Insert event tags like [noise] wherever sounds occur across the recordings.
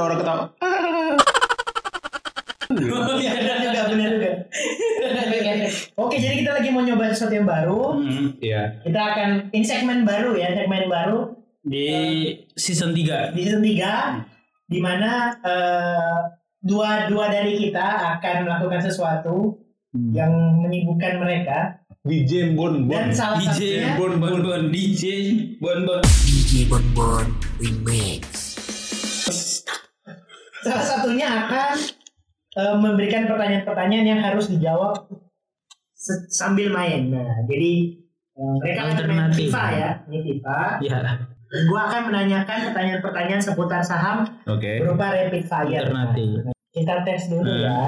ada orang ketawa. Oh [laughs] iya benar juga benar juga. Oke jadi kita lagi mau nyoba sesuatu yang baru. Hmm. Iya. Kita akan in segmen baru ya segmen baru Di season 3. di season 3 di mana eh, dua dua dari kita akan melakukan sesuatu Hmm. yang menyibukkan mereka DJ Bon Bon. dan salah DJ satunya Bon Bon Bon DJ Bon Bon. DJ Bon Bon Remix. Salah satunya akan eh, memberikan pertanyaan-pertanyaan yang harus dijawab sambil main. Nah, jadi eh, mereka akan main Alternatif. FIFA ya, ini FIFA. Ya, Gua akan menanyakan pertanyaan-pertanyaan seputar saham Oke. berupa rapid fire. alternatif. Nah, kita tes dulu Hmm. ya.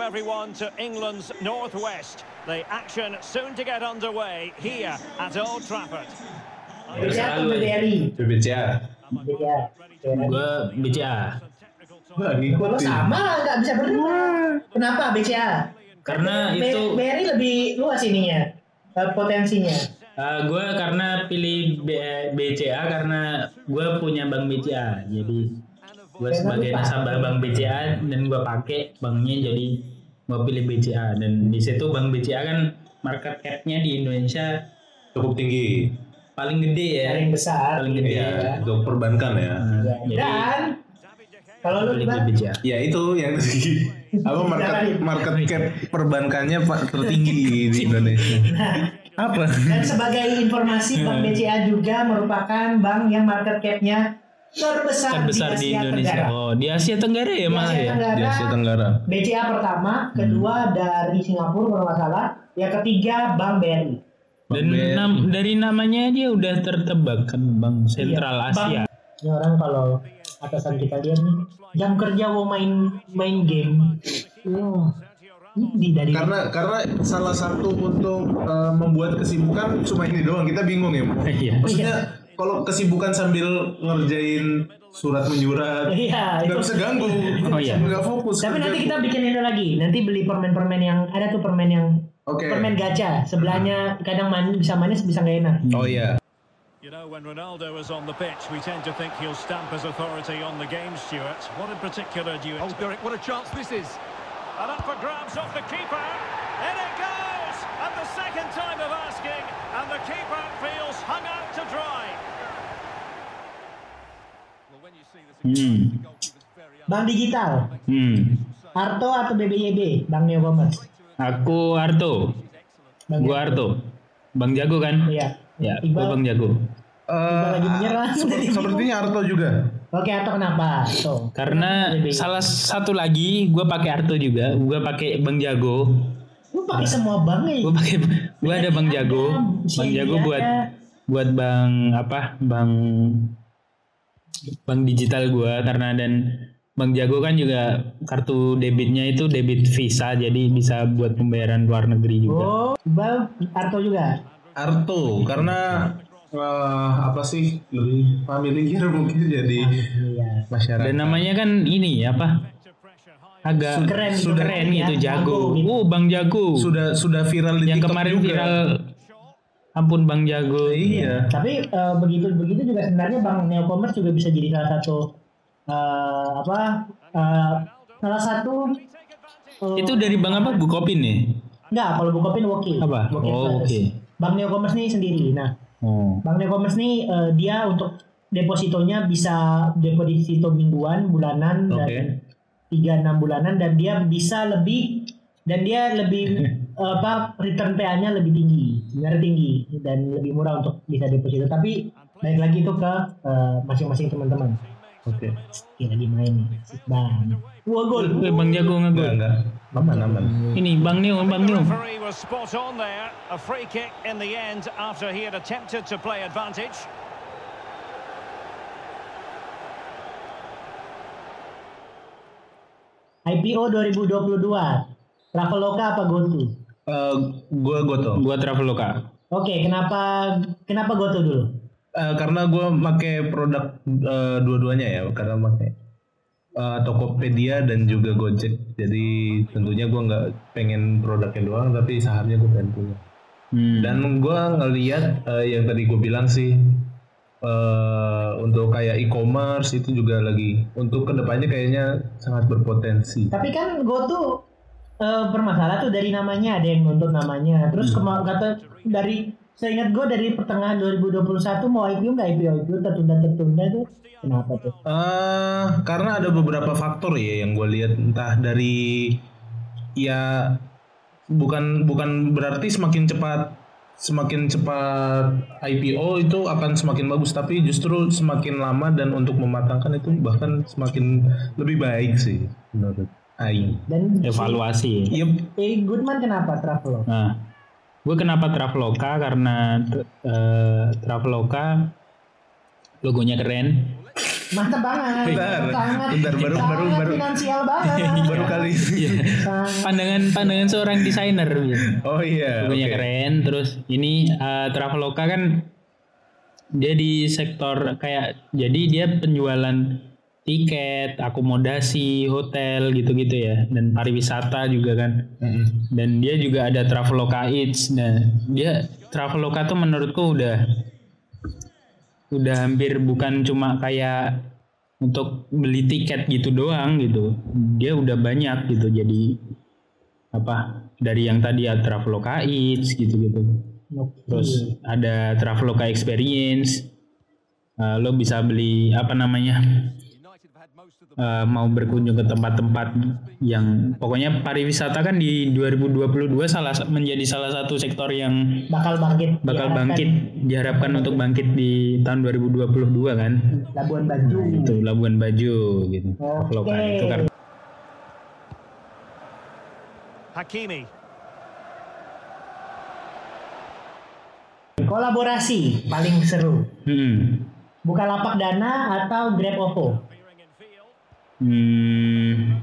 Welcome everyone to England's Northwest. The action soon to get underway here at Old Trafford. BCA. BCA. Gua BCA. Wah, Kalau ngikutin. sama nggak bisa benar. Kenapa BCA? Karena itu BRI lebih luas ininya eh, potensinya. uh, gue karena pilih B- BCA karena gue punya bank BCA. Jadi gue sebagai nasabah bank BCA dan gue pakai banknya jadi gue pilih BCA dan di situ bank BCA kan market cap-nya di Indonesia Cukup tinggi. paling gede ya. Paling besar. Paling gede Iya, ya. untuk perbankan ya. Nah, Ya, jadi Dan kalau lu BCA. Ya itu yang tadi. [laughs] Apa market market cap perbankannya Pak tertinggi di Indonesia. Apa? dan sebagai informasi Bank BCA juga merupakan bank yang market cap-nya terbesar, terbesar di Asia Indonesia. Tenggara. Oh, di Asia Tenggara ya Di malah Asia ya. Tenggara, Di Asia Tenggara. BCA pertama, kedua dari Singapura kalau nggak salah, yang ketiga Bank BRI. Dan BRI. nam- dari namanya aja udah tertebak kan Bank Sentral Iya, Asia. Ini orang kalau atasan kita lihat nih jam kerja mau main main game. Wah, ini dari Karena karena salah satu untuk eh, membuat kesibukan cuma ini doang. Kita bingung ya. Iya. Maksudnya kalau kesibukan sambil ngerjain surat menyurat Iya, nggak itu. bisa ganggu. Oh, iya. Nggak fokus. Tapi nanti kita bikin ini lagi. Nanti beli permen-permen yang ada tuh permen yang Oke. permen gacha. Sebelahnya kadang manis bisa manis bisa nggak enak. Oh iya. You know, when Ronaldo is on the pitch, we tend to think he'll stamp his authority on the game, Stuart. What in particular do you... Oh, Derek, what a chance this is. And up for grabs off the keeper. In it goes! And the second time of asking, and the keeper feels hung out to dry. Well, when you see this Hmm. Bank digital, Hmm. Arto atau BBYB, Bank Neocommerce. Aku Arto. Bang Gua Arto. Bang Jago kan? Iya. Ya, Iqbal. gua Bang Jago. Eh, lagi menyerah. sep- sepertinya Arto juga. Oke, Arto kenapa? Tuh. Karena BBYB. salah satu lagi gua pakai Arto juga. Gua pakai Bang Jago. Lu pakai semua bank ya? Gua pakai gua ada Bang Jago. Bang Jago buat buat Bang apa? Bang Bang digital gua karena dan Bang Jago kan juga kartu debitnya itu debit Visa jadi bisa buat pembayaran luar negeri juga. Oh, Iqbal, Arto juga. Arto karena eh, apa sih lebih familiar [laughs] mungkin jadi Iya. masyarakat. Dan namanya kan ini apa? Agak Keren gitu, sudah keren keren ya, gitu jago. jago gitu. Oh, Bang Jago. sudah sudah viral di yang TikTok kemarin juga. viral ampun Bang Jago. Iya. Tapi eh, begitu begitu juga sebenarnya Bank Neocommerce juga bisa jadi salah satu eh, apa? eh, salah satu eh, Itu dari Bang apa? Bukopin nih. enggak kalau Bukopin Woki. Apa? Woki Oh, oke. Bank Neocommerce nih sendiri. Nah, Oh. Bank Neocommerce nih eh, dia untuk depositonya bisa deposito mingguan, bulanan Oke. dan tiga enam bulanan dan dia bisa lebih dan dia lebih [laughs] apa return PA-nya lebih tinggi, sebenarnya tinggi dan lebih murah untuk bisa deposito. Tapi baik lagi itu ke eh, masing-masing teman-teman. Oke. Ya lagi main nih, banget. Wah gol. Eh, Bang Jago Enggak ngegol. enggak. Aman aman. Ini Bang Neo, Bang Neo. was spot on there. A free kick in the end after he had attempted to play advantage. IPO 2022. Traveloka apa GoTo? Eh, gua goto. Gua Traveloka. Oke, kenapa kenapa GoTo dulu? Eh, karena gua pakai produk eh, dua-duanya ya, karena pakai eh, Tokopedia dan juga Gojek. Jadi tentunya gue nggak pengen produknya doang, tapi sahamnya gue pengen punya. Hmm. Dan gue ngeliat eh, yang tadi gue bilang sih eh, untuk kayak e-commerce itu juga lagi untuk ke depannya kayaknya sangat berpotensi. Tapi kan gue eh, bermasalah tuh dari namanya ada yang nuntut namanya. Terus kema- kata dari saya ingat gue dari pertengahan 2021 mau IPO nggak IPO IPO tertunda tertunda tuh. Kenapa tuh? Eh, karena ada beberapa faktor ya yang gue lihat. Entah dari ya bukan bukan berarti semakin cepat semakin cepat IPO itu akan semakin bagus. Tapi justru semakin lama dan untuk mematangkan itu bahkan semakin lebih baik sih menurut Aing. Dan Evaluasi. Yep. eh Goodman kenapa travel? Nah, gue kenapa Traveloka karena eh, Traveloka logonya keren. Mantap banget. Bentar, sangat, bentar, baru- sangat baru- baru- finansial banget. Baru kali ini. Sangat. [laughs] Pandangan pandangan seorang desainer. gitu. Oh iya. Logonya oke. keren. Terus ini eh, Traveloka kan dia di sektor kayak jadi dia penjualan tiket, akomodasi, hotel gitu-gitu ya. Dan pariwisata juga kan. Mm-mm. dan dia juga ada Traveloka Eats. Nah dia Traveloka tuh menurutku udah udah hampir bukan cuma kayak untuk beli tiket gitu doang gitu. Dia udah banyak gitu. Jadi apa dari yang tadi ya Traveloka Eats gitu gitu terus ada Traveloka Experience. Eh, lo bisa beli apa namanya eh, mau berkunjung ke tempat-tempat yang pokoknya pariwisata kan di 2022 salah menjadi salah satu sektor yang bakal bangkit. bakal diharapkan bangkit diharapkan untuk bangkit di tahun 2022 kan Labuan Bajo. itu Labuan Bajo gitu Oke. Traveloka itu kan Hakimi. Kolaborasi paling seru. hmm. Bukalapak Dana atau Grab OVO? Hmm.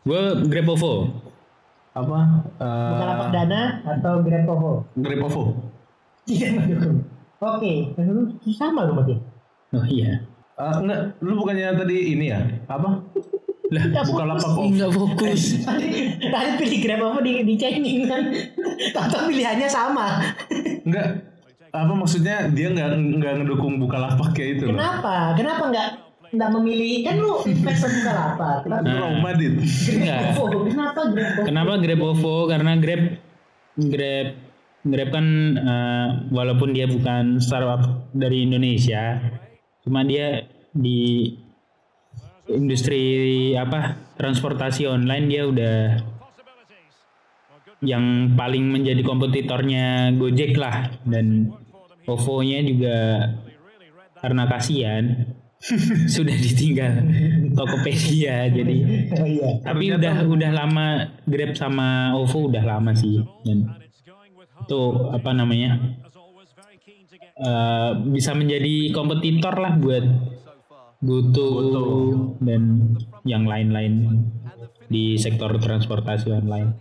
Gue Grab OVO Apa? Eh, Bukalapak Dana atau Grab OVO? Grab OVO. Tidak mendukung. Oke, lu sama lu berarti. oh iya Eh, enggak, lu bukannya tadi ini ya? Apa? lah Bukalapak OVO. nggak fokus [laughs] Tadi, tadi pilih Grab OVO di, di changing kan. Atau pilihannya sama. Enggak. Apa maksudnya dia nggak nggak ngedukung Bukalapak kayak itu loh. Kenapa? Kenapa nggak memilih? Kan lu [laughs] investor Bukalapak. Kenapa Itu Roma, Dit. Kenapa Grab OVO? Kenapa Grab OVO? Karena Grab Grab Grab kan eh, walaupun dia bukan startup dari Indonesia, cuma dia di industri apa transportasi online dia udah yang paling menjadi kompetitornya Gojek lah dan OVO-nya juga karena kasihan [laughs] sudah ditinggal Tokopedia jadi Oh iya. tapi udah udah lama Grab sama OVO udah lama sih dan itu apa namanya eh, bisa menjadi kompetitor lah buat. Goto dan yang lain-lain di sektor transportasi online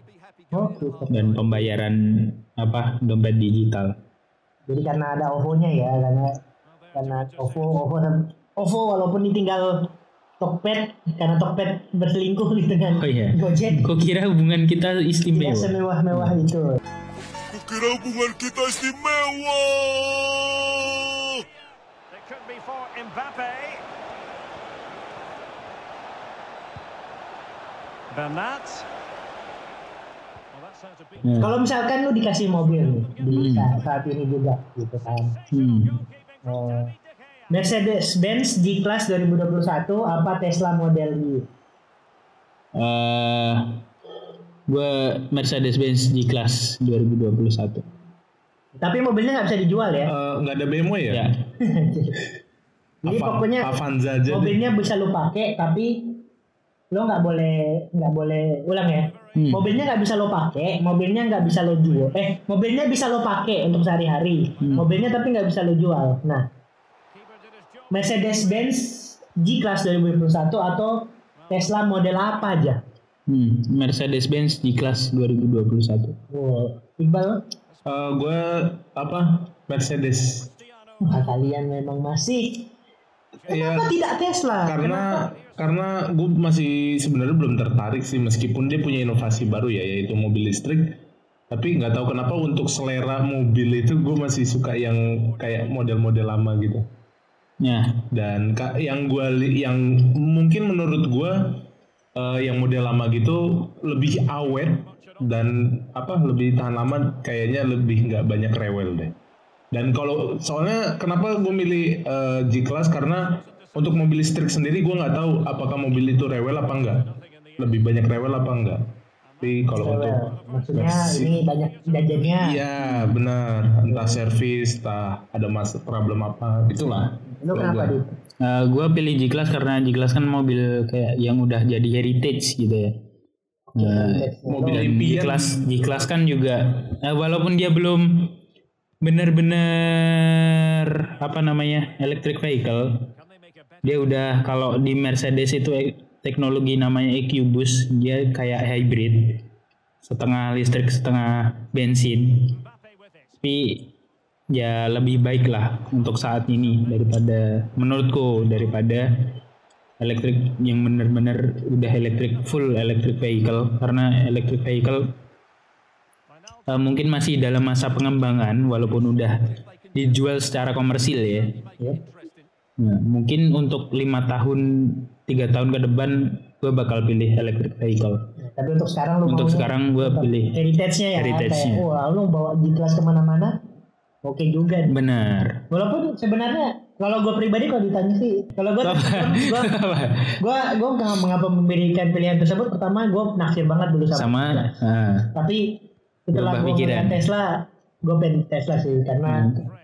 Oh, super. dan pembayaran apa dompet digital. Jadi karena ada OVO-nya ya, karena karena OVO, OVO, OVO walaupun ditinggal Tokped, karena Tokped berselingkuh gitu dengan Oh iya. Gojek, Kok kira hubungan kita tidak istimewa? semewah-mewah itu. It could be for Mbappe. Bernat. Well, that's how to beat Hmm. Kalau misalkan lu dikasih mobil nih, di saat, ini juga gitu kan. Hmm. Oh. Mercedes-Benz G-Class 2021 apa Tesla Model Y? Eh, gue Mercedes-Benz G-Class 2021. Tapi mobilnya nggak bisa dijual ya. Eh, nggak ada BMW ya? Ya. [laughs] Jadi Ava- pokoknya Avanza aja deh. mobilnya bisa lu pakai tapi lo nggak boleh nggak boleh ulang ya. Hmm. Mobilnya nggak bisa lo pakai, mobilnya nggak bisa lo jual. Eh, mobilnya bisa lo pakai untuk sehari-hari. Hmm. Mobilnya tapi nggak bisa lo jual. Nah, Keeper did his job. Mercedes-Benz G-Class 2021 atau Tesla model apa aja? Hmm. Mercedes-Benz G-Class 2021. Wow. Iqbal, Eh, gue apa? Mercedes. wah, kalian memang masih Ya Kenapa tidak Tesla? karena karena gue masih sebenarnya belum tertarik sih meskipun dia punya inovasi baru ya yaitu mobil listrik. Tapi nggak tahu kenapa untuk selera mobil itu gue masih suka yang kayak model-model lama gitu. Ya, Dan yang gue yang mungkin menurut gue eh, yang model lama gitu lebih awet dan apa lebih tahan lama kayaknya lebih nggak banyak rewel deh. Dan kalau soalnya kenapa gue milih eh, G-Class karena untuk mobil listrik sendiri gue nggak tahu apakah mobil itu rewel apa enggak. Lebih banyak rewel apa enggak. Tapi kalau untuk Maksudnya versi- ini banyak jajannya. Iya benar, entah servis, entah ada mas problem apa, itulah. Lu kenapa gua. dit? gue pilih G-Class karena G-Class kan mobil kayak yang udah jadi heritage gitu ya. Nah, Mobil. G-Class G-Class kan juga eh, walaupun dia belum benar-benar apa namanya electric vehicle dia udah kalau di Mercedes itu teknologi namanya EQ Boost dia kayak hybrid setengah listrik setengah bensin tapi ya lebih baik lah untuk saat ini daripada menurutku daripada elektrik yang benar-benar udah elektrik full electric vehicle karena electric vehicle eh, mungkin masih dalam masa pengembangan walaupun udah dijual secara komersil ya. Nah, mungkin untuk lima tahun tiga tahun ke depan gue bakal pilih electric vehicle. Tapi untuk sekarang lu Untuk sekarang gue pilih heritage-nya ya. Heritage-nya. Kayak, wah lu bawa G-Class ke mana-mana. Oke juga. nih. benar. Walaupun sebenarnya kalau gue pribadi kalau ditanya sih, kalau gue gue gue gue nggak mengapa memberikan pilihan tersebut. Pertama gue naksir banget dulu sama. Sama ah, Tapi setelah gue Tesla, gue pengen Tesla sih karena K-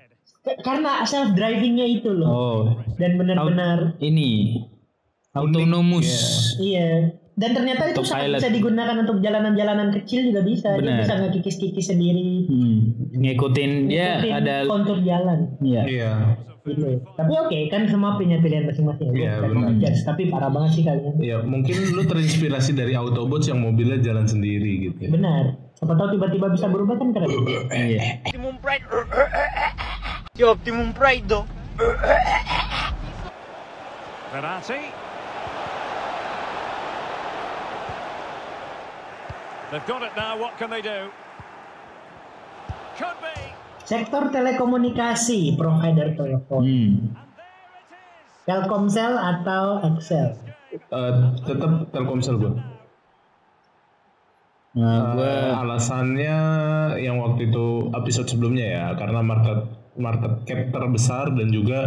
karena self drivingnya itu loh. Oh Dan benar-benar ini autonomous. iya. Dan ternyata itu sangat bisa digunakan untuk jalanan-jalanan kecil juga bisa. Dia Benar. bisa ngekikis-kikis sendiri. Hmm, ngikutin dia Ngikutin ada kontur jalan. ya. Iya. gitu. Tapi oke kan semua punya pilihan masing-masing. Iya, ngejudge, tapi parah banget sih kalian. Ya mungkin lu terinspirasi dari Autobots yang mobilnya jalan sendiri gitu. ya. Benar. Siapa tahu tiba-tiba bisa berubah kan keren. Iya. Optimum Pride. Di Optimum Pride do. Verratti. They've got it now. What can they do? Could be. Sektor telekomunikasi, provider telepon, Hmm. Telkomsel atau Excel. Eh, tetap Telkomsel gua. Nah, gue Eh, alasannya yang waktu itu episode sebelumnya ya karena market market cap terbesar dan juga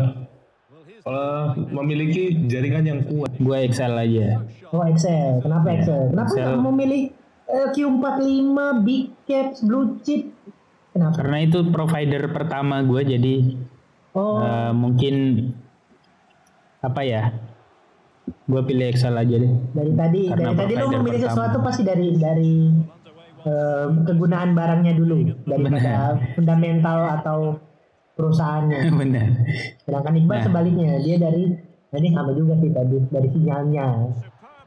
eh, memiliki jaringan yang kuat. gue Excel aja. Oh Excel. Kenapa Excel? Kenapa Excel. nggak memilih eh, Q45, Big Caps, Blue Chip? Kenapa? Karena itu provider pertama gue jadi Oh, eh, mungkin apa ya? Gue pilih Excel aja deh. dari tadi karena dari tadi lo memilih pertama. sesuatu pasti dari dari eh, kegunaan barangnya dulu daripada fundamental atau perusahaannya. [laughs] Benar. Sedangkan Iqbal Nah. sebaliknya dia dari nah, ini sama juga sih tadi dari sinyalnya.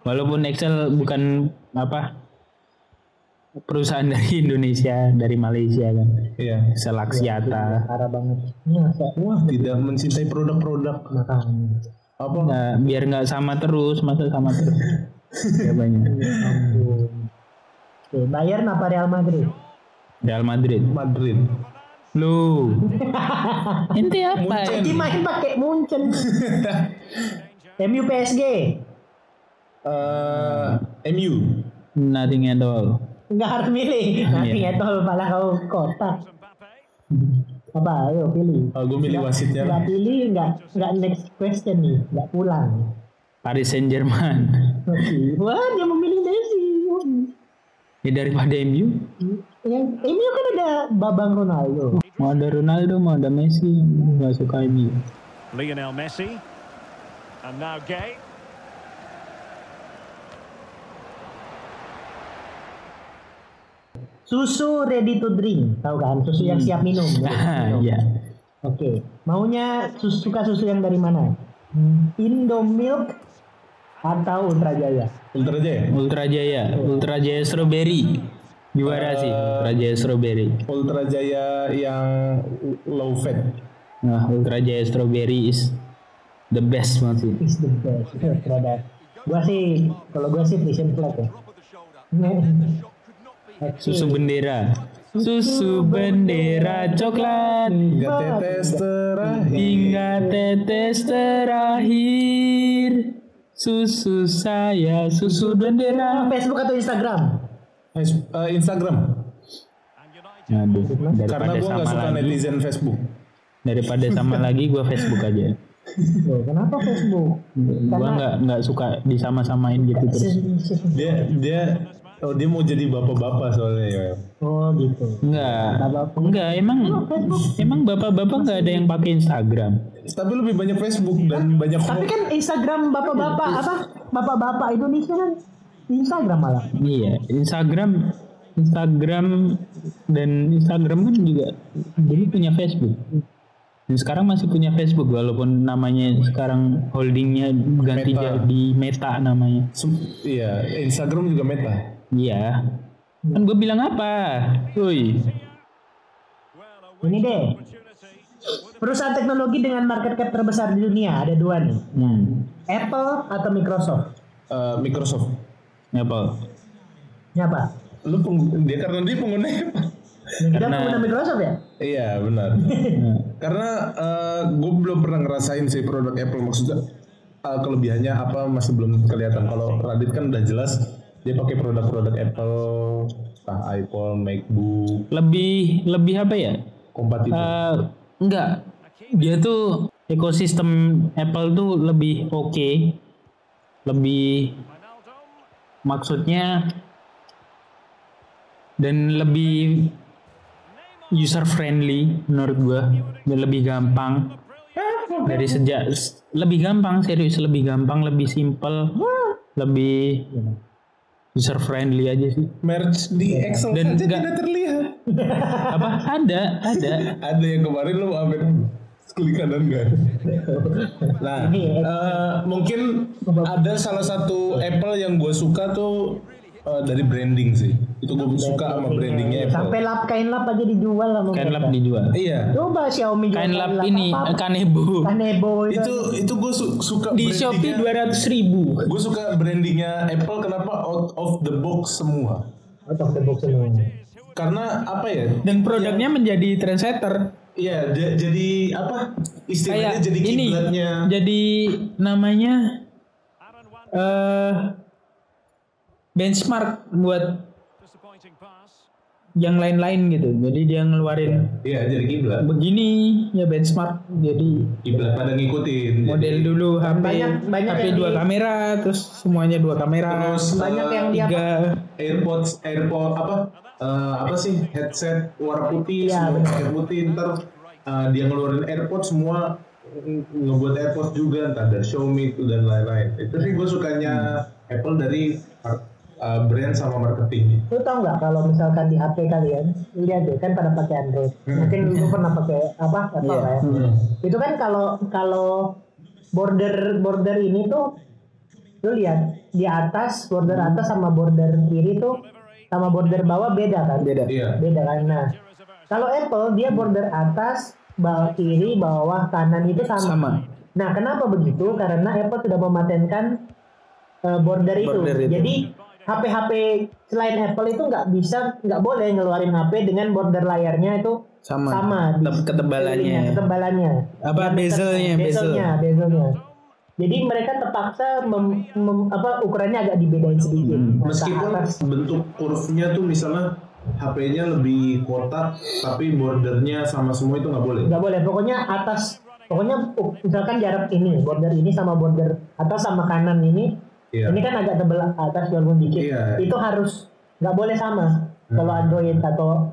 Walaupun Excel bukan apa perusahaan [laughs] dari Indonesia, dari Malaysia kan. Iya. Excel Axiata. Parah banget. Masa Wah, tidak mencintai produk-produk makan. apa? Nah, biar nggak sama terus, masa sama terus. [laughs] ya banyak. Ampun. Oke, Bayern apa Real Madrid? Real Madrid. Madrid. Lu. [laughs] Ente apa? Jadi main pakai Munchen. [laughs] MU PSG. Eh, MU. Nothing at all. Enggak harus milih. Iya. ya tol malah kau kotak. Apa? Ayo pilih. Oh, gue milih wasitnya. Enggak pilih, enggak enggak next question nih, enggak pulang. Paris Saint Germain. Wah, dia memilih Messi. Ya daripada MU. Yang MU kan ada Babang Ronaldo. Mau ada Ronaldo, mau ada Messi. Gak suka MU. Lionel Messi. And now Gay. Susu ready to drink, tahu kan? Susu yang siap minum. Ah, [laughs] Minum. Iya. Oke, maunya susu, suka susu yang dari mana? Indomilk atau Ultra Jaya? Ultra aja ya? Ultra Jaya, Ultra Jaya Strawberry. Juara sih, Ultra Jaya Strawberry. Ultra Jaya yang low fat. Nah, Ultra Jaya Strawberry is the best banget sih. Is the best. Terhadap Gua sih, kalau gua sih Vision Flag ya. [laughs] Susu bendera. Susu bendera coklat Hingga tetes terakhir. hingga tetes terakhir. Susu saya, susu bendera. Facebook atau Instagram? Eh, Instagram. Aduh, Karena daripada gue nggak sama suka lagi, netizen Facebook. daripada sama [laughs] lagi gue Facebook aja. Loh, kenapa Facebook? Gue nggak nggak suka disama-samain gitu terus. Dia dia oh dia mau jadi bapak-bapak soalnya ya. Oh gitu. Enggak, enggak emang emang bapak-bapak nggak ada yang pakai Instagram. Tapi lebih banyak Facebook dan banyak Tapi kan Instagram bapak-bapak apa? Bapak-bapak Indonesia kan Instagram malah. Iya, Instagram Instagram dan Instagram kan juga dulu punya Facebook. Dan sekarang masih punya Facebook walaupun namanya sekarang holdingnya ganti Meta. jadi Meta namanya. Sem- Iya, Instagram juga meta. Iya. Kan gue bilang apa? Woi, Ini deh. Perusahaan teknologi dengan market cap terbesar di dunia ada dua nih. hmm. Apple atau Microsoft. Eh, Microsoft. Ini apa? Lu peng- dia karena dia pengguna kita Karena- pengguna Microsoft ya? Iya benar. [laughs] Karena gue belum pernah ngerasain sih produk Apple maksudnya eh, kelebihannya apa masih belum kelihatan. Kalau Radit kan udah jelas dia pakai produk-produk Apple, entah iPhone, MacBook, Lebih lebih apa ya? kompatibel. Eh, enggak. Dia tuh ekosistem Apple tuh lebih oke. Lebih maksudnya dan lebih user friendly menurut gua. Dan lebih gampang. Dari sejak lebih gampang serius lebih gampang lebih simple lebih user friendly aja sih. Merch di Excel Dan saja tidak terlihat. apa? Ada ada. [laughs] Ada yang kemarin lu ambil klik kanan enggak? Nah, eh, mungkin ada salah satu Apple yang gue suka tuh eh, dari branding sih. Itu gue suka sama brandingnya Apple. Sampai lap kain lap aja dijual lah kain lap dijual Iya. Coba Xiaomi kain lap ini apa? kanebo Kanebo itu. Itu itu gue suka di shopee brandingnya. dua ratus ribu Gue suka brandingnya Apple kenapa out of the box semua. Out of the box semua. Karena apa ya? dan produknya menjadi trendsetter Iya, jadi apa? Istilahnya kayak jadi kiblatnya. jadi namanya eh benchmark buat yang lain-lain gitu jadi dia ngeluarin Iya, jadi kiblat. begini ya benchmark jadi Kiblat pada ngikutin. model dulu HP Banyak- banyak HP dua di- kamera terus semuanya dua kamera Terus Banyak eh, yang dia tiga AirPods, AirPod apa? eh, apa sih headset warna putih, Iya, semua pakai putih. Ntar eh, dia ngeluarin AirPods semua ng- ngebuat AirPods juga, entah dari Xiaomi itu dan lain-lain. Itu sih gue sukanya Apple dari eh, brand sama marketing. Lu tau nggak kalau misalkan di HP kalian, lihat deh kan pada pakai Android. Mungkin lu pernah pakai apa? Apple Iya. lah ya. Itu kan kalau kalau border border ini tuh lu lihat di atas border atas sama border kiri tuh sama border bawah beda kan? beda Iya. Beda kan. Nah, kalau Apple dia border atas, bawah kiri, bawah kanan itu sama. sama Nah, kenapa begitu? Karena Apple sudah mematenkan uh, border, itu. Border itu. Jadi HP-HP selain Apple itu nggak bisa, nggak boleh ngeluarin HP dengan border layarnya itu sama, sama di ketebalannya ketebalannya. Apa, bezelnya, bezel. bezelnya, bezelnya. Jadi mereka terpaksa mem, mem- apa ukurannya agak dibedain sedikit. Hmm. Nah, Meskipun atas. bentuk kurvnya tuh misalnya HP-nya lebih kotak, tapi bordernya sama semua itu nggak boleh. nggak boleh pokoknya atas pokoknya misalkan jarak ini border ini sama border atas sama kanan ini Iya. ini kan agak tebel atas walaupun dikit Iya. itu harus nggak boleh sama kalau Android atau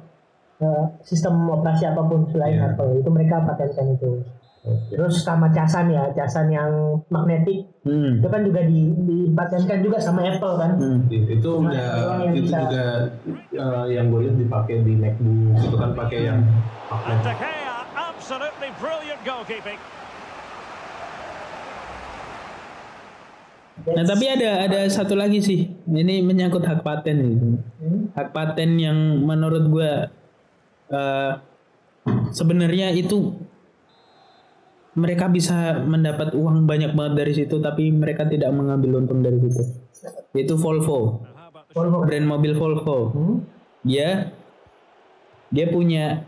uh, sistem operasi apa pun selain Iya. Apple itu mereka patenkan itu terus sama casan ya casan yang magnetik hmm. itu kan juga di dipatenkan juga sama Apple kan Hmm. itu udah yang itu bisa- juga eh, yang gue lihat dipakai di MacBook itu kan pakai yang absolutely brilliant goalkeeping. Nah tapi ada ada satu lagi sih, ini menyangkut hak paten gitu. Hak paten yang menurut gua eh, sebenarnya itu mereka bisa mendapat uang banyak banget dari situ tapi mereka tidak mengambil untung dari situ. Itu Volvo. Volvo. brand mobil Volvo. Hmm? dia dia punya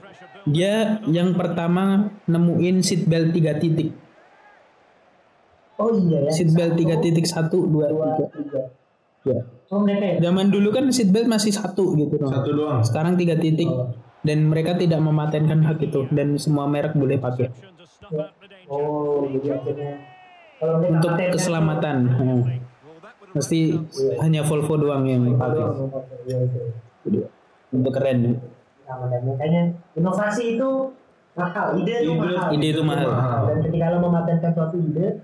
dia yang pertama nemuin seat belt 3 titik Oh iya ya. seat belt 3 titik 1 2 Dua, 3 tiga. ya Oh mereka ya. zaman dulu kan seat belt masih satu gitu dong Satu doang. sekarang tiga titik. Dan mereka tidak mematenkan hak itu. Dan semua merek boleh pakai. Oh kalau mereka untuk keselamatan. hmm. mesti hanya Volvo doang yang pakai. Iya, untuk keren. Nah, dan makanya inovasi itu mahal, ide itu Ide- mahal. ide itu mahal. Dan ketika lo mematenkan suatu ide,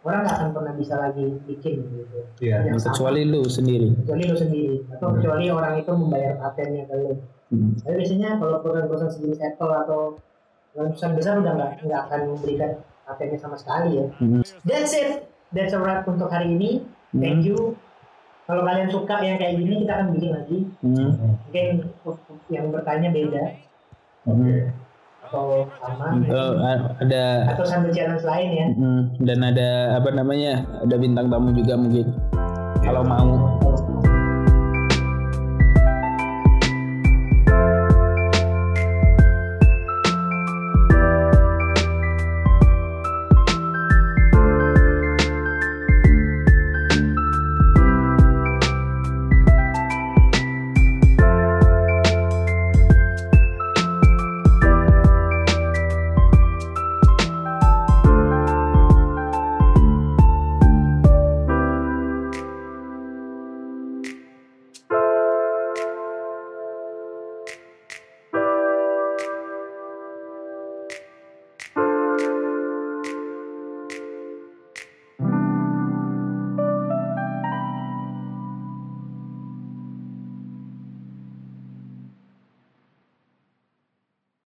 orang nggak akan pernah bisa lagi bikin gitu. Iya. Yang sama. kecuali lu sendiri kecuali lo sendiri atau kecuali orang itu membayar patennya ke lo. Hmm. Tapi biasanya kalau perusahaan-perusahaan sejenis Apple atau perusahaan besar udah nggak nggak akan memberikan patennya sama sekali ya. Hmm. That's it. That's a wrap untuk hari ini. Thank you. Kalau kalian suka yang kayak gini kita akan bikin lagi. Hmm. Mungkin yang bertanya beda Hmm. Atau sama? Oh, ada atau sambil challenge lain ya. dan ada apa namanya ada bintang tamu juga mungkin. Kalau mau